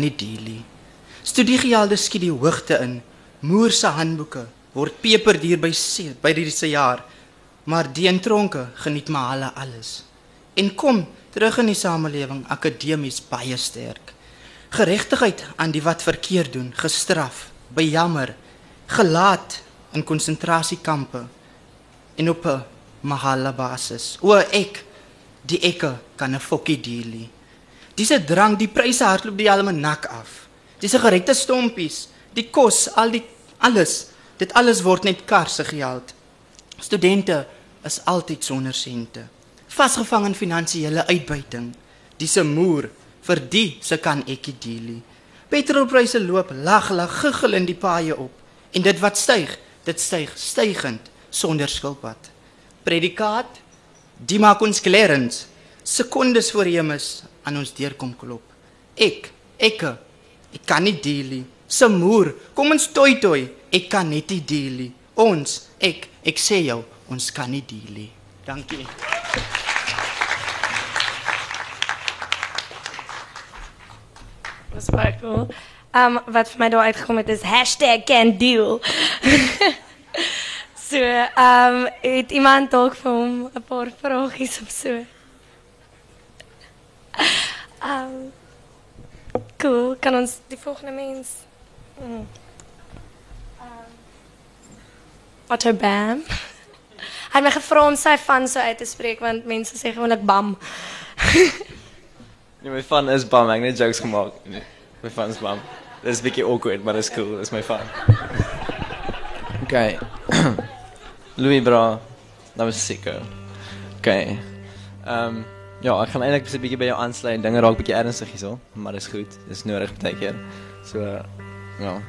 nie dealie. Studiegelde skiet die hoogte in. Moer se handboeke word peperduur by see by die se jaar. Maar die intronke geniet maar hulle alles. En kom terug in die samelewing akademies baie sterk. Geregtigheid aan die wat verkeerd doen, gestraf, bejammer, gelaat in konsentrasiekampe en op 'n mahala basis. O ek, die ekke kan 'n fokkie dealie. Dis 'n drang, die pryse hardloop die helme nak af. Dis 'n gerekte stompies, die kos, al die alles. Dit alles word net karse geld. Studente is altyd sonder sente. Vasgevang in finansiële uitbuiting. Dis 'n moer vir die se kan ekkie dealie. Petrolpryse loop lag lag giggel in die paaie op en dit wat styg, dit styg stygend sonder skilpad. Predikaat die maak ons klerens sekondes voor Jemes aan ons deur kom klop. Ek, ekke, ek kan nie dealie. Samoer, kom ons toi toi. Ek kan net nie dealie. Ons, ek, ek sê jou, ons kan nie dealie. Dankie. Was baie cool. Um wat vir my daar uitgekom het is #candeal. so, um het iemand dalk vir hom 'n paar vragies of so. Um Cool, kan ons die volgende mens mm. um, Otto Bam. Hy het my gevra om sy van so uit te spreek want mense sê gewoonlik bam. Nee, my fan is bam. Ek het net jokes gemaak. Nee, my fan is bam. Dit is 'n bietjie awkward, maar dit is cool. Dit is my fan. Okay. Louis bra. Dat was seker. Okay. Ehm um, ja, ek gaan eintlik 'n bietjie by jou aansluit dinge raak bietjie ernstig hierso, maar dis goed. Dis nodig baie keer. So ja.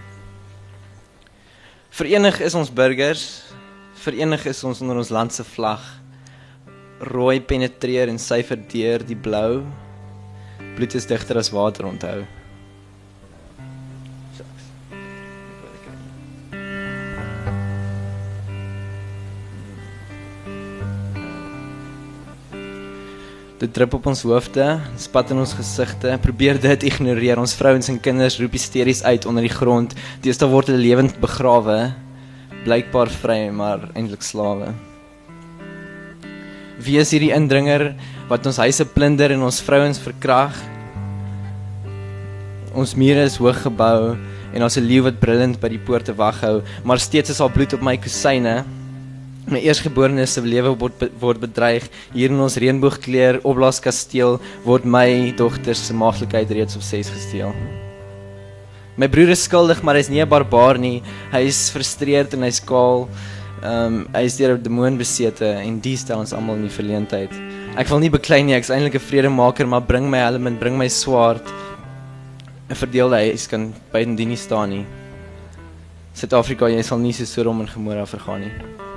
Verenig is ons burgers. Verenig is ons onder ons land se vlag. Rooi penetreer en syfer deur die blou. Bloed is digter as water onthou. Dit drup op ons hoofde, spat in ons gesigte. Probeer dit ignoreer. Ons vrouens en kinders roep hysteries uit onder die grond. Deesdae word hulle lewend begrawe. Blykbaar vry, maar eintlik slawe. Wie is hierdie indringer wat ons huise plunder en ons vrouens verkrag? Ons mure is hoog gebou en ons 'n leeu wat brullend by die poorte wag hou, maar steeds is al bloed op my kusyne. My eersgeborene se lewe word word bedreig. Hier in ons reënboogkleur opblaaskasteel word my dogter se maaglikheid reeds op 6 gesteel. My broer is skuldig, maar hy's nie 'n barbaar nie. Hy is frustreerd en hy's kaal. Ehm um, hy is deur 'n demoon besete en dit stel ons almal in die verleentheid. Ek wil nie beklei nie, ek's eintlik 'n vredemaker, maar bring my helm en bring my swaard. 'n Verdeelde huis kan beiden die nie staan nie. Suid-Afrika, jy sal nie so Sodom en Gomora vergaan nie.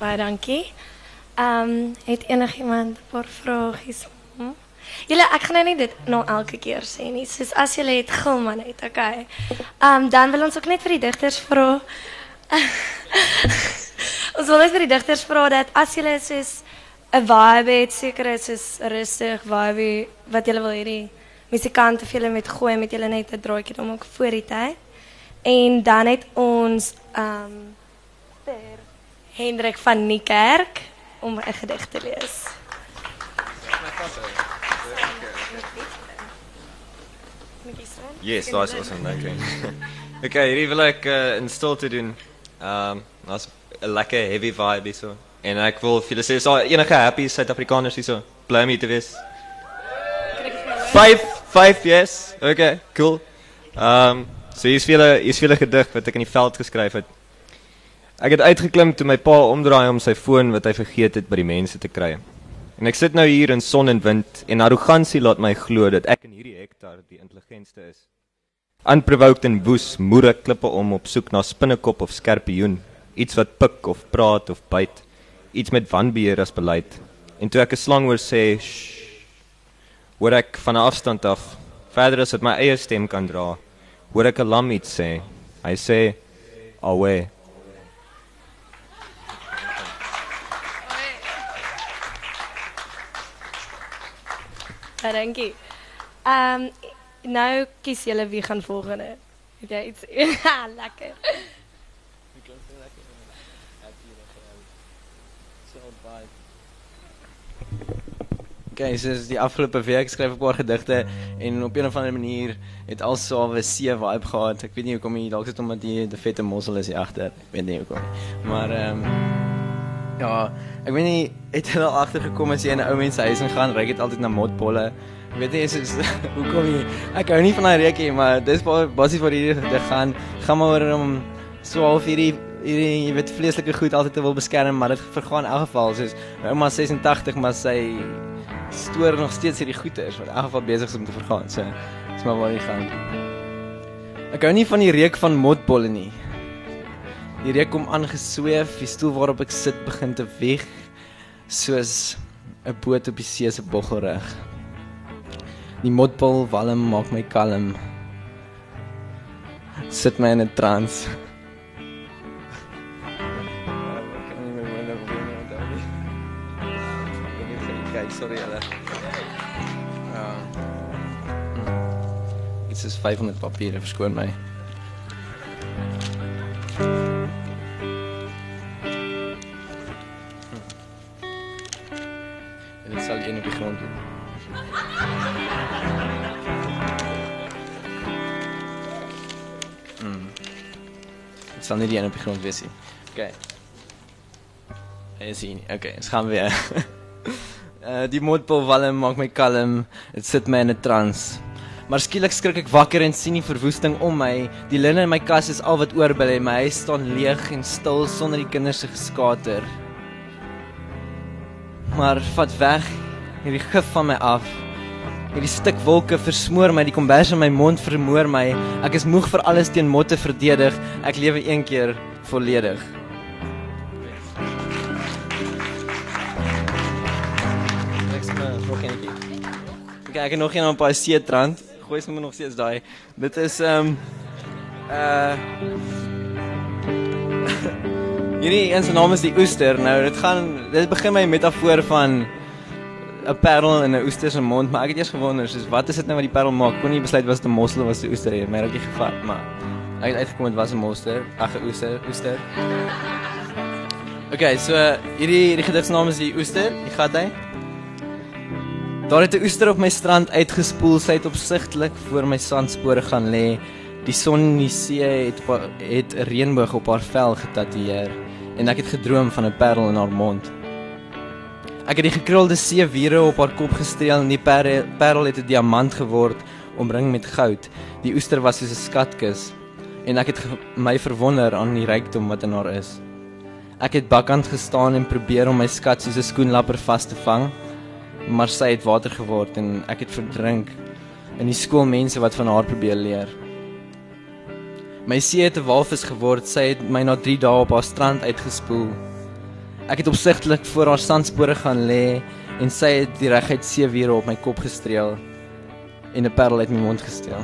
Baie dankie. Ehm um, het enigiemand 'n paar vragies? Hm? Julle ek gaan nou nie dit nou elke keer sê nie. Soos as julle het gil man net, okay. Ehm um, dan wil ons ook net vir die digters vra. ons wil net vir die digters vra dat as julle soos 'n vibe het, seker is soos rustig vibe wat julle wil hê die musikante vir julle met gooi met julle net 'n draaitjie om ook voor die tyd. En dan het ons ehm um, Hendrik van Niekerk om 'n gedig te lees. Yes, that's awesome. Okay. okay, hierdie wil ek uh, stilte doen. Ehm, um, daar's 'n lekker heavy vibe hierso. En ek wil vir julle sê, enige happy Suid-Afrikaners hierso, bly om hier te wees. 5 5 yes. Okay, cool. Ehm, um, so hier's vir julle, hier's wat ek in die veld geskryf het. Ek het uitgeklim toe my pa omdraai om sy foon wat hy vergeet het by die mense te kry. En ek sit nou hier in son en wind en arrogansie laat my glo dat ek in hierdie hektaar die intelligentste is. Unprovoked en woes moer ek klippe om op soek na spinnekop of skorpioen, iets wat pik of praat of byt, iets met wanbeheer as beleid. En toe ek 'n slang hoor sê, hoor ek van 'n afstand af, verder as wat my eie stem kan dra, hoor ek 'n lam iets sê. Hy sê, "Away." Ja, dankie. Ehm um, nou kies julle wie gaan volgende. Het jy iets Ja, lekker. Okay, so is die afgelope week skryf ek 'n paar gedigte en op 'n of ander manier het 'n see vibe gehad. Ek weet nie hoekom jy dalk sit omdat jy 'n vette mossel is hier agter. Ek weet nie hoekom nie. Maar ehm um, ja, ek weet nie het al agtergekom as jy in 'n ou mens se huis ingaan, ry dit altyd na motbolle. Ek weet nie is, is hoekom jy ek hou nie van daai reuk nie, maar dis basies wat hierdie gedig gaan. Gaan maar oor om so half hierdie hierdie jy weet vleeslike goed altyd te wil beskerm, maar dit vergaan in elk geval soos my ouma 86, maar sy stoor nog steeds hierdie goeters wat in elk geval besig is om te vergaan. So, dis maar waar jy gaan. Ek hou nie van die reuk van motbolle nie. Die reuk kom aangesweef, die stoel waarop ek sit begin te weeg soos 'n boot op die see se boggelrug. Die motbol walm maak my kalm. Sit my in 'n trance. sorry julle. Ja. Dit is 500 papiere, verskoon my. Sal nie die een op die grond wees nie. Okay. Hy sien. Okay, ons gaan weer. Uh die modpil walm maak my kalm. Dit sit my in 'n trance. Maar skielik skrik ek wakker en sien die verwoesting om my. Die linne in my kas is al wat oorbly. My huis staan leeg en stil sonder die kinders se geskater. Maar vat weg hierdie gif van my af. Hierdie stuk wolke versmoor my, die kombers in my mond vermoor my. Ek is moeg vir alles teen motte verdedig. Ek lewe een keer volledig. Ek het nog een op by Seetrand. Gooi sommer nog steeds daai. Dit is ehm um, uh Hierdie een se naam is die oester. Nou dit gaan dit begin my metafoor van 'n parel in 'n oester se mond, maar ek het eers gewonder, soos wat is dit nou wat die parel maak? Kon nie besluit was dit 'n mossel of was dit 'n oester nie. My het gevat, maar ek het uitgekom dit was 'n moster, ag 'n oester, oester. Okay, so hierdie hierdie gedig se naam is die oester. Die gat hy. Daar het 'n oester op my strand uitgespoel, sy het opsigtelik voor my sandspore gaan lê. Die son in die see het het 'n reënboog op haar vel getatoeëer en ek het gedroom van 'n parel in haar mond. Ek het die gekrulde seewiere op haar kop gestreel en die parel het 'n diamant geword, omring met goud. Die oester was soos 'n skatkis en ek het my verwonder aan die rykdom wat in haar is. Ek het bakkant gestaan en probeer om my skat soos 'n skoenlapper vas te vang maar sy het water geword en ek het verdrink in die skoolmense wat van haar probeer leer. My see het 'n walvis geword, sy het my na 3 dae op haar strand uitgespoel. Ek het opsigtelik voor haar sandspore gaan lê en sy het die reguit seewiere op my kop gestreel en 'n parel uit my mond gesteel.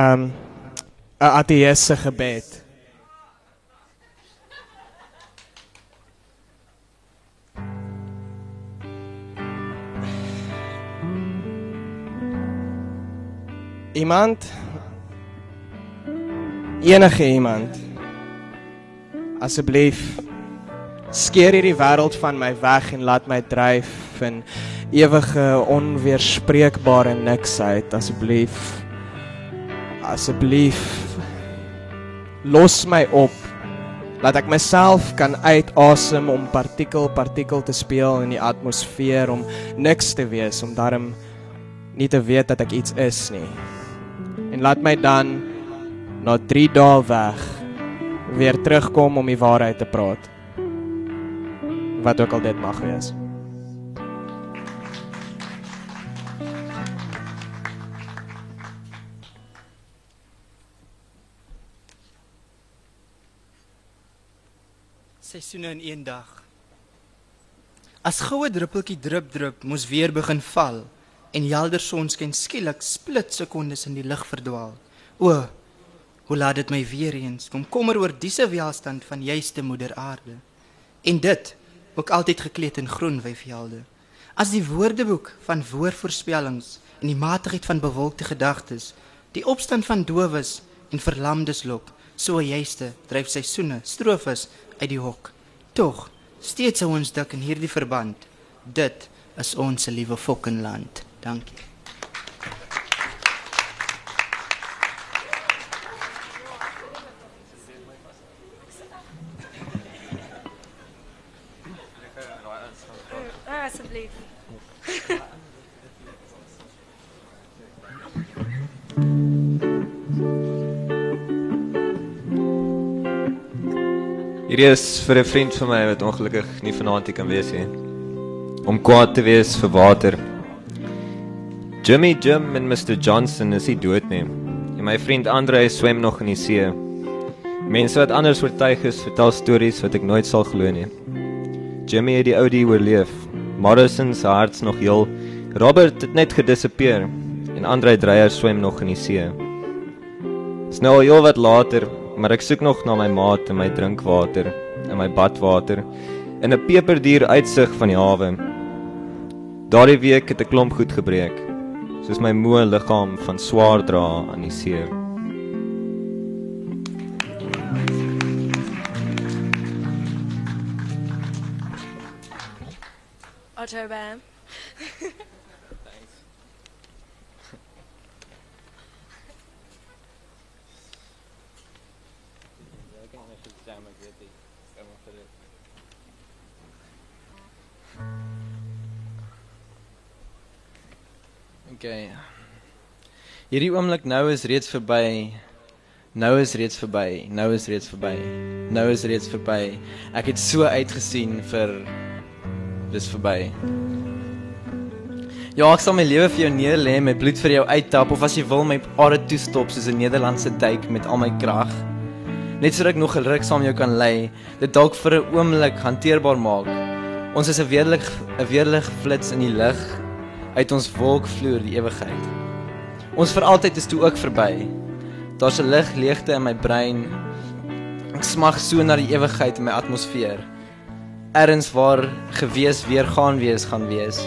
Um 'n ateïs se gebed. Iemand? Enige iemand? Asseblief skeer hierdie wêreld van my weg en laat my dryf in ewige onweerspreekbare niksheid asseblief asseblief los my op laat ek myself kan uitasem om partikel partikel te speel in die atmosfeer om niks te wees om daarom nie te weet dat ek iets is nie. En laat my dan na 3 dae weg weer terugkom om die waarheid te praat. Wat ook al dit mag wees Seisoene in een dag. As goue druppeltjie drup drup moes weer begin val en helder sonskyn skielik split sekondes in die lug verdwaal. O, hoe laat dit my weer eens kom kommer oor dise welstand van juiste moeder aarde. En dit ook altyd gekleed in groen wyfvelde. As die woordeboek van woordvoorspellings en die matigheid van bewolkte gedagtes, die opstand van dowes en verlamdes lok, so juiste dryf seisoene strofes uit die hok. Tog steeds sou ons dik in hierdie verband. Dit is ons liewe fokkenland. Dankie. Hierdie is vir 'n vriend van my wat ongelukkig nie vanaand hier kan wees nie. Om kwaad te wees vir water. Jimmy Jim en Mr Johnson is nie dood nie. En my vriend Andre swem nog in die see. Mense wat anders oortuig is, vertel stories wat ek nooit sal glo nie. Jimmy het die ou die oorleef. Morrison se hart's nog heel. Robert het net gedisappear en Andre Dreyer swem nog in die see. Dis nou al heel wat later, maar ek soek nog na my maat en my drinkwater en my badwater en 'n peperduur uitsig van die hawe. Daardie week het 'n klomp goed gebreek, soos my moe liggaam van swaar dra aan die see. Otto Bam. Okay. Hierdie oomblik nou is reeds verby. Nou is reeds verby. Nou is reeds verby. Nou is reeds verby. Ek het so uitgesien vir dis verby. Ja, ek sal my lewe vir jou neerlê, my bloed vir jou uittap of as jy wil my are toestop soos 'n Nederlandse duik met al my krag. Net sodat ek nog 'n ruk saam jou kan lê, dit dalk vir 'n oomblik hanteerbaar maak. Ons is 'n weerlig 'n weerlig flits in die lug uit ons wolkvloer die ewigheid. Ons vir altyd is toe ook verby. Daar's 'n lig leegte in my brein. Ek smag so na die ewigheid in my atmosfeer. Erns waar gewees weer gaan wees gaan wees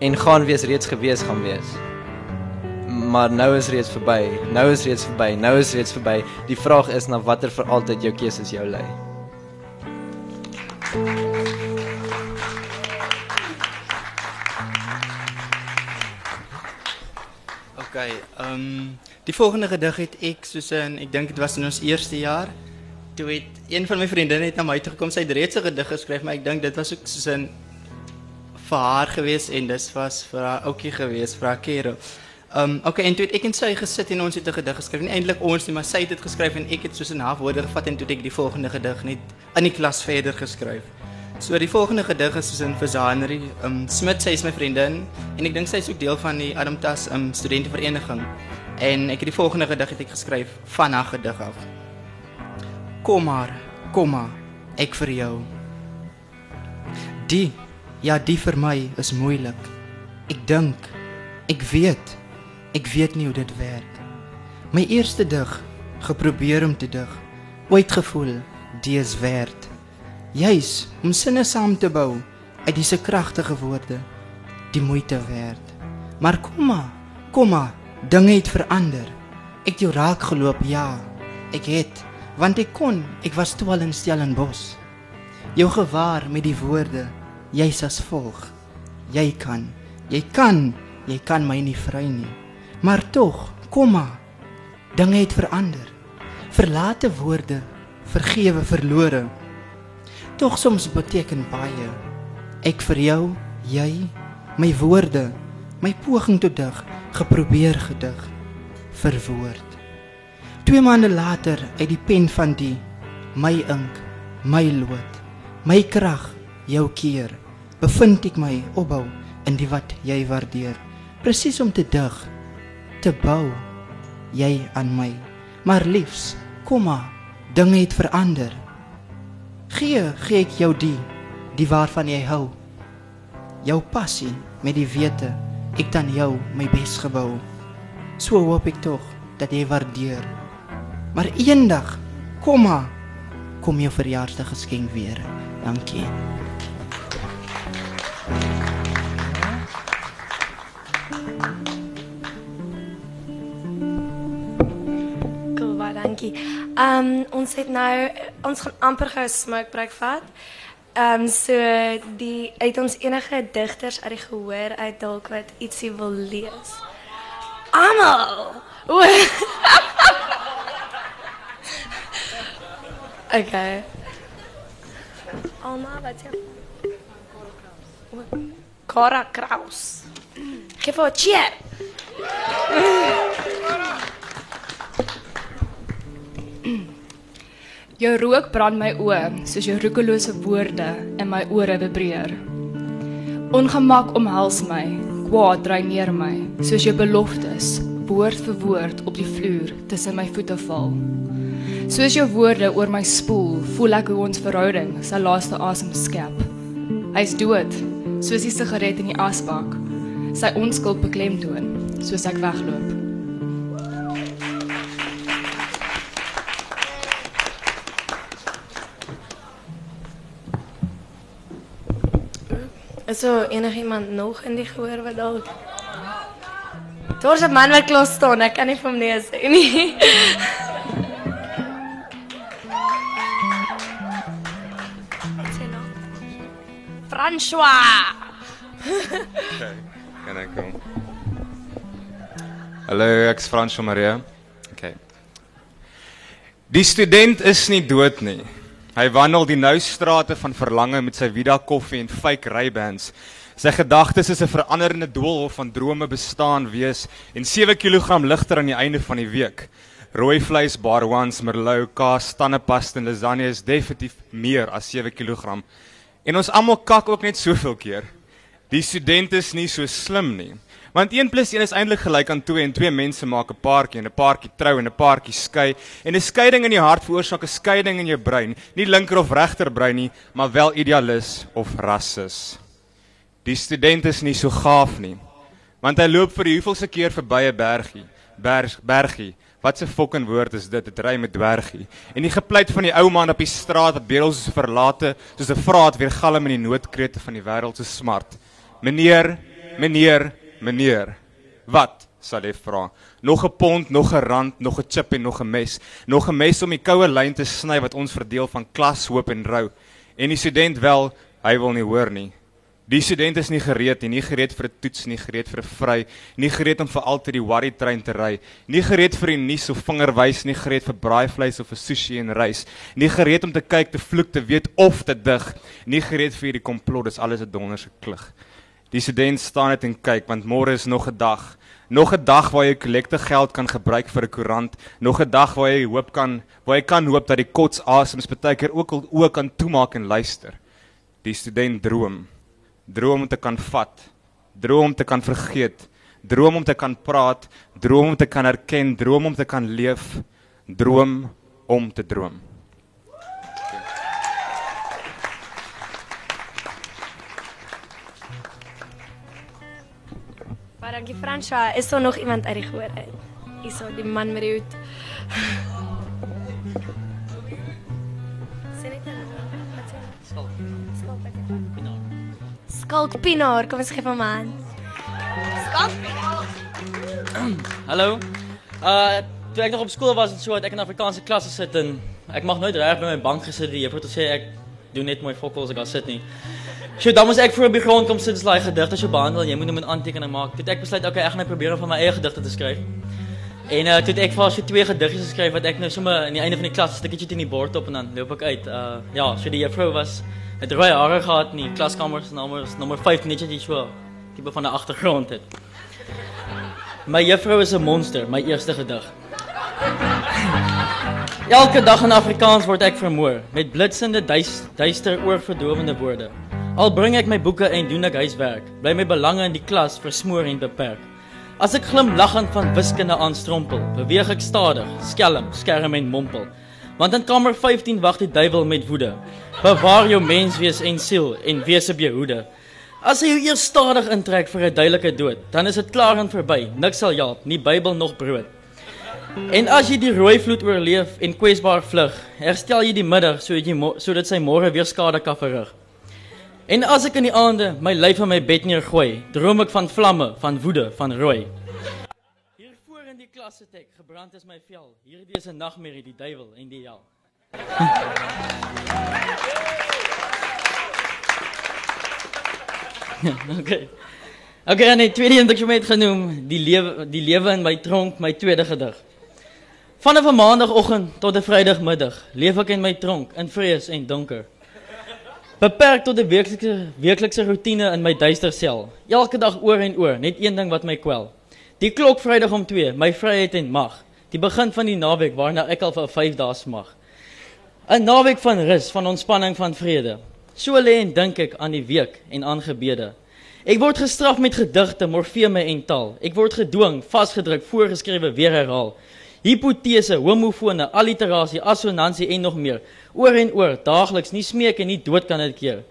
en gaan wees reeds gewees gaan wees. Maar nou is reeds verby. Nou is reeds verby. Nou is reeds verby. Die vraag is na watter vir altyd jou keuses jou lei. Okay, ehm um, die volgende gedig het ek soos in ek dink dit was in ons eerste jaar. Toe het een van my vriendinne net na my toe gekom, sy het reeds 'n gedig geskryf, maar ek dink dit was ook soos in vir haar gewees en dis was vir haar ouetjie gewees, vir haar Kero. Ehm um, okay, en toe het ek en sy gesit en ons het 'n gedig geskryf. Nie eintlik ons nie, maar sy het dit geskryf en ek het soos 'n halfwoorde gevat en toe het ek die volgende gedig net in die klas verder geskryf. So die volgende gedig is in Versanerie. Um Smit sy is my vriendin en ek dink sy is ook deel van die Adamtas um studentevereniging. En ek het die volgende gedig het ek geskryf van haar gedig af. Kom maar, kom maar, ek vir jou. Die ja, die vir my is moeilik. Ek dink, ek weet, ek weet nie hoe dit werk. My eerste dig, geprobeer om te dig, ooit gevoel, die is werd juis om sinne saam te bou uit disse kragtige woorde die moeite werd. Maar kom maar, kom maar, dinge het verander. Ek het jou raak geloop, ja. Ek het, want ek kon, ek was toe al in Stellenbosch. Jou gewaar met die woorde, jy's as volg. Jy kan, jy kan, jy kan my nie vry nie. Maar tog, kom maar. Dinge het verander. Verlate woorde, vergewe verlore tog soms beteken baie. Ek vir jou, jy, my woorde, my poging tot dig, geprobeer gedig, verwoord. Twee maande later uit die pen van die my ink, my lood, my krag, jou keer, bevind ek my opbou in die wat jy waardeer, presies om te dig, te bou, jy aan my. Maar liefs, kom maar, dinge het verander Gee, gee ek jou die, die waarvan jy hou. Jou passie met die wete ek dan jou my bes gebou. So hoop ek tog dat jy waardeer. Maar eendag, kom maar, kom jou verjaarsdag geskenk weer. Dankie. Cool, baie dankie. Ehm um, ons het nou ons gaan amper gou smoke break vat. Ehm um, so die uit ons enige digters uit die gehoor uit dalk wat ietsie wil lees. Almal. Okay. Alma, wat jy? Cora Kraus. Geef haar cheer. Jou rook brand my oë, soos jou roekelose woorde in my ore vibreer. Ongemak omhels my, kwaad dreineer my, soos jou beloftes, woord vir woord op die vloer tussen my voete val. Soos jou woorde oor my spoel, voel ek hoe ons verhouding sy laaste asem skep. Hy's dood, soos die sigaret in die asbak. Sy onskuld beklemtoon, soos ek wegloop. Is er enigiemand nog in die gehoor wat dalk Daar's 'n man wat klos staan, ek kan nie vir hom nee sê nie. Wat sê nou? François. Kan ek kom? Hallo, ek's Frans van Maria. OK. Die student is nie dood nie. Hy wandel die nou strate van verlange met sy Vida koffie en fake Ray-Bans. Sy gedagtes is 'n veranderende doolhof van drome bestaan wees en 7 kg ligter aan die einde van die week. Rooi vleis, bar ones, merlot, kaas, tandepasta en lasagne is definitief meer as 7 kg. En ons almal kak ook net soveel keer. Die student is nie so slim nie. Want 1 + 1 is eintlik gelyk aan 2 en twee mense maak 'n paartjie en 'n paartjie trou en 'n paartjie skei en 'n skeiding in jou hart veroorsaak 'n skeiding in jou brein, nie linker of regter brein nie, maar wel idealis of rassis. Die student is nie so gaaf nie. Want hy loop vir die hoeveelste keer verby 'n bergie, berg bergie. Wat 'n fucking woord is dit? Dit ry met dwergie. En die gepleit van die ou man op die straat wat bedels soos verlate, soos 'n vraat weer galm in die noodkrete van die wêreld se smart. Meneer, meneer, meneer. Wat sal hy vra? Nog 'n pond, nog 'n rand, nog 'n chip en nog 'n mes. Nog 'n mes om die koue lyn te sny wat ons verdeel van klas, hoop en rou. En die student wel, hy wil nie hoor nie. Die student is nie gereed nie, nie gereed vir 'n toets nie, gereed vir 'n vry, nie gereed om vir altyd die worry trein te ry, nie gereed vir die nuus of vingerwys nie, gereed vir braaivleis of 'n sushi en rys, nie gereed om te kyk, te vloek, te weet of te dig, nie gereed vir hierdie komplot, dis alles 'n donderse klug. Die student staan net en kyk want môre is nog 'n dag. Nog 'n dag waar jy kollekte geld kan gebruik vir 'n koerant, nog 'n dag waar jy hoop kan, waar jy kan hoop dat die kots asems baie keer ook al ook kan toemaak en luister. Die student droom. Droom om te kan vat, droom om te kan vergeet, droom om te kan praat, droom om te kan erken, droom om te kan leef, droom om te droom. Dankie François. Is daar nog iemand uit die gehoor uit? Hierso die man met die hoed. Sien dit nou? Wat sê? Skalk. Skalk. Pinaar. Skalk Pinaar, kom ons gee hom 'n hand. Skalk Pinaar. Hallo. Uh toe ek nog op skool was en so het ek in Afrikaanse klasse sit en ek mag nooit reg by my bank gesit die juffrou het gesê ek doen net mooi fokkels ek gaan sit nie. So dan moes ek voor op die grond kom sit en slaai gedigte so behandel en jy moet nou 'n aantekening maak. Toe ek besluit okay, ek gaan net probeer om van my eie gedigte te skryf. En uh toe ek vir so twee gediggies geskryf wat ek nou sommer aan die einde van die klas 'n stukkie teen die bord op en dan loop ek uit. Uh ja, so die juffrou was het rooi hare gehad in die klaskamer se nommer is nommer 5 netjie die so tipe van 'n agtergrond het. My juffrou is 'n monster, my eerste gedig. Elke dag in Afrikaans word ek vermoor met blitsende duis, duister oorverdowende woorde. Al bring ek my boeke en doen ek huiswerk, bly my belange in die klas versmoor en beperk. As ek glimlaggend van wiskunde aanstrompel, beweeg ek stadig, skelm, skerm en mompel. Want in kamer 15 wag die duiwel met woede. Bewaar jou menswees en siel en wees op jou hoede. As jy jou eers stadig intrek vir 'n duidelike dood, dan is dit klaar en verby. Niks sal help, nie Bybel nog brood. En as jy die rooi vloed oorleef en kwesbaar vlug, herstel jy die middag sodat jy sodat sy môre weer skade kan verrig. En as ek in die aande my lyf in my bed neergooi, droom ek van vlamme, van woede, van rooi. Hier voor in die klasse tek, gebrand is my vel. Hierdie is 'n nagmerrie, die duiwel en die hel. okay. Okay, en die tweede een wat ek met genoem, die lewe die lewe in my tronk, my tweede gedig. Vanaf 'n maandagooggend tot 'n vrydagmiddag leef ek in my tronk in vrees en donker. Beperk tot 'n weeklikse weeklikse rotine in my duister sel. Elke dag oor en oor, net een ding wat my kwel. Die klok Vrydag om 2, my vryheid en mag. Die begin van die naweek waarna ek al vir 5 dae smag. 'n Naweek van rus, van ontspanning, van vrede. So lê en dink ek aan die week en aan gebede. Ek word gestraf met gedigte, morfeme en taal. Ek word gedwing, vasgedruk, voorgeskrewe weer herhaal. Hipotese, homofone, alliterasie, assonansie en nog meer. Oor en oor, daagliks, nie smeek en nie dood kan dit keer.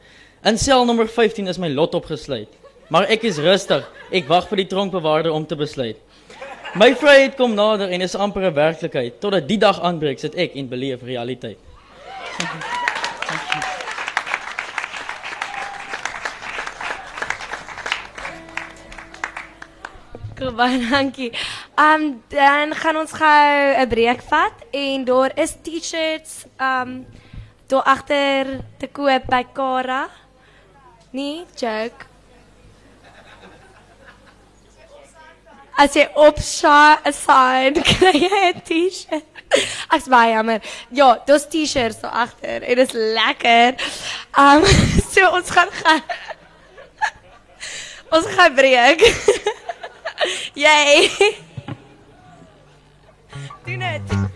In sel nommer 15 is my lot opgesluit. Maar ek is rustig. Ek wag vir die tronkbewaarder om te besluit. My vryheid kom nader en is amper 'n werklikheid. Totdat die dag aanbreek, sit ek en beleef realiteit. Baie dankie. Um dan gaan ons gou 'n breek vat en daar is T-shirts um agter te koop by Kara. Nee, joke. As jy op side kry jy 'n T-shirt. Ek's baie jammer. Ja, dis T-shirts daar agter. Dit is lekker. Um so ons gaan gaan Ons gaan breek. Yay. Doen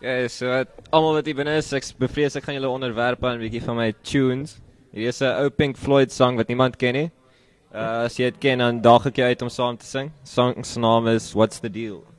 dit. Ja, so almal wat hier binne is, ek bevrees ek gaan julle onderwerp aan 'n bietjie van my tunes. Hier is 'n ou Pink Floyd sang wat niemand ken nie. Uh as jy dit ken, dan daag ek jou uit om saam te sing. Song se naam is What's the Deal.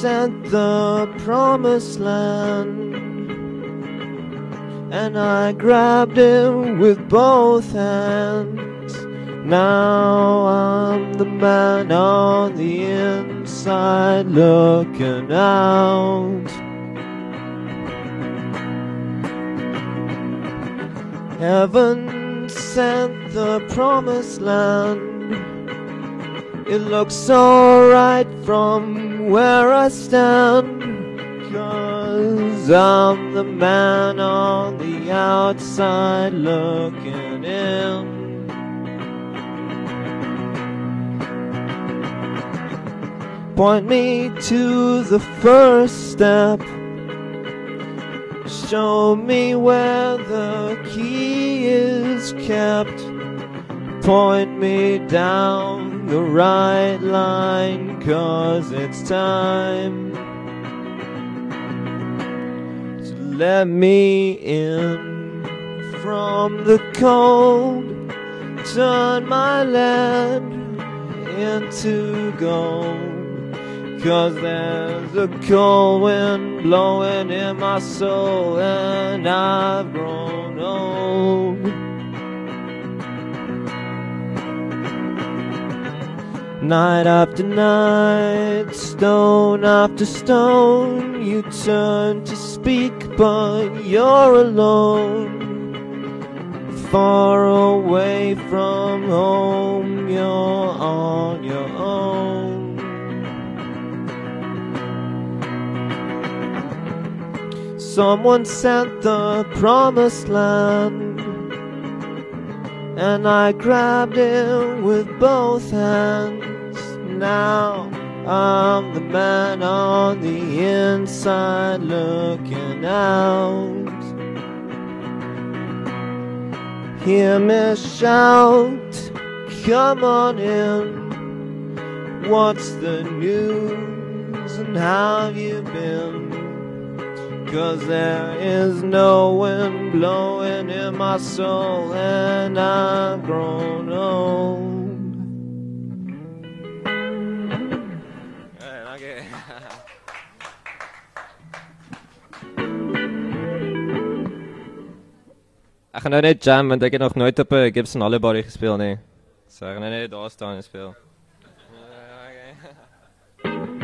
Sent the promised land, and I grabbed it with both hands. Now I'm the man on the inside looking out. Heaven sent the promised land. It looks so right from where I stand. Cause I'm the man on the outside looking in. Point me to the first step. Show me where the key is kept. Point me down the right line, cause it's time to let me in from the cold. Turn my land into gold. Cause there's a cold wind blowing in my soul, and I've grown old. Night after night, stone after stone, you turn to speak, but you're alone. Far away from home, you're on your own. Someone sent the promised land, and I grabbed it with both hands. Now I'm the man on the inside looking out. Hear me shout, come on in. What's the news and how you been? Cause there is no wind blowing in my soul and I've grown old. Ek gaan nou net jam want ek het nog nooit op 'n Gibson Hollow Body gespeel nie. So ek gaan nou net daar staan en speel. Okay.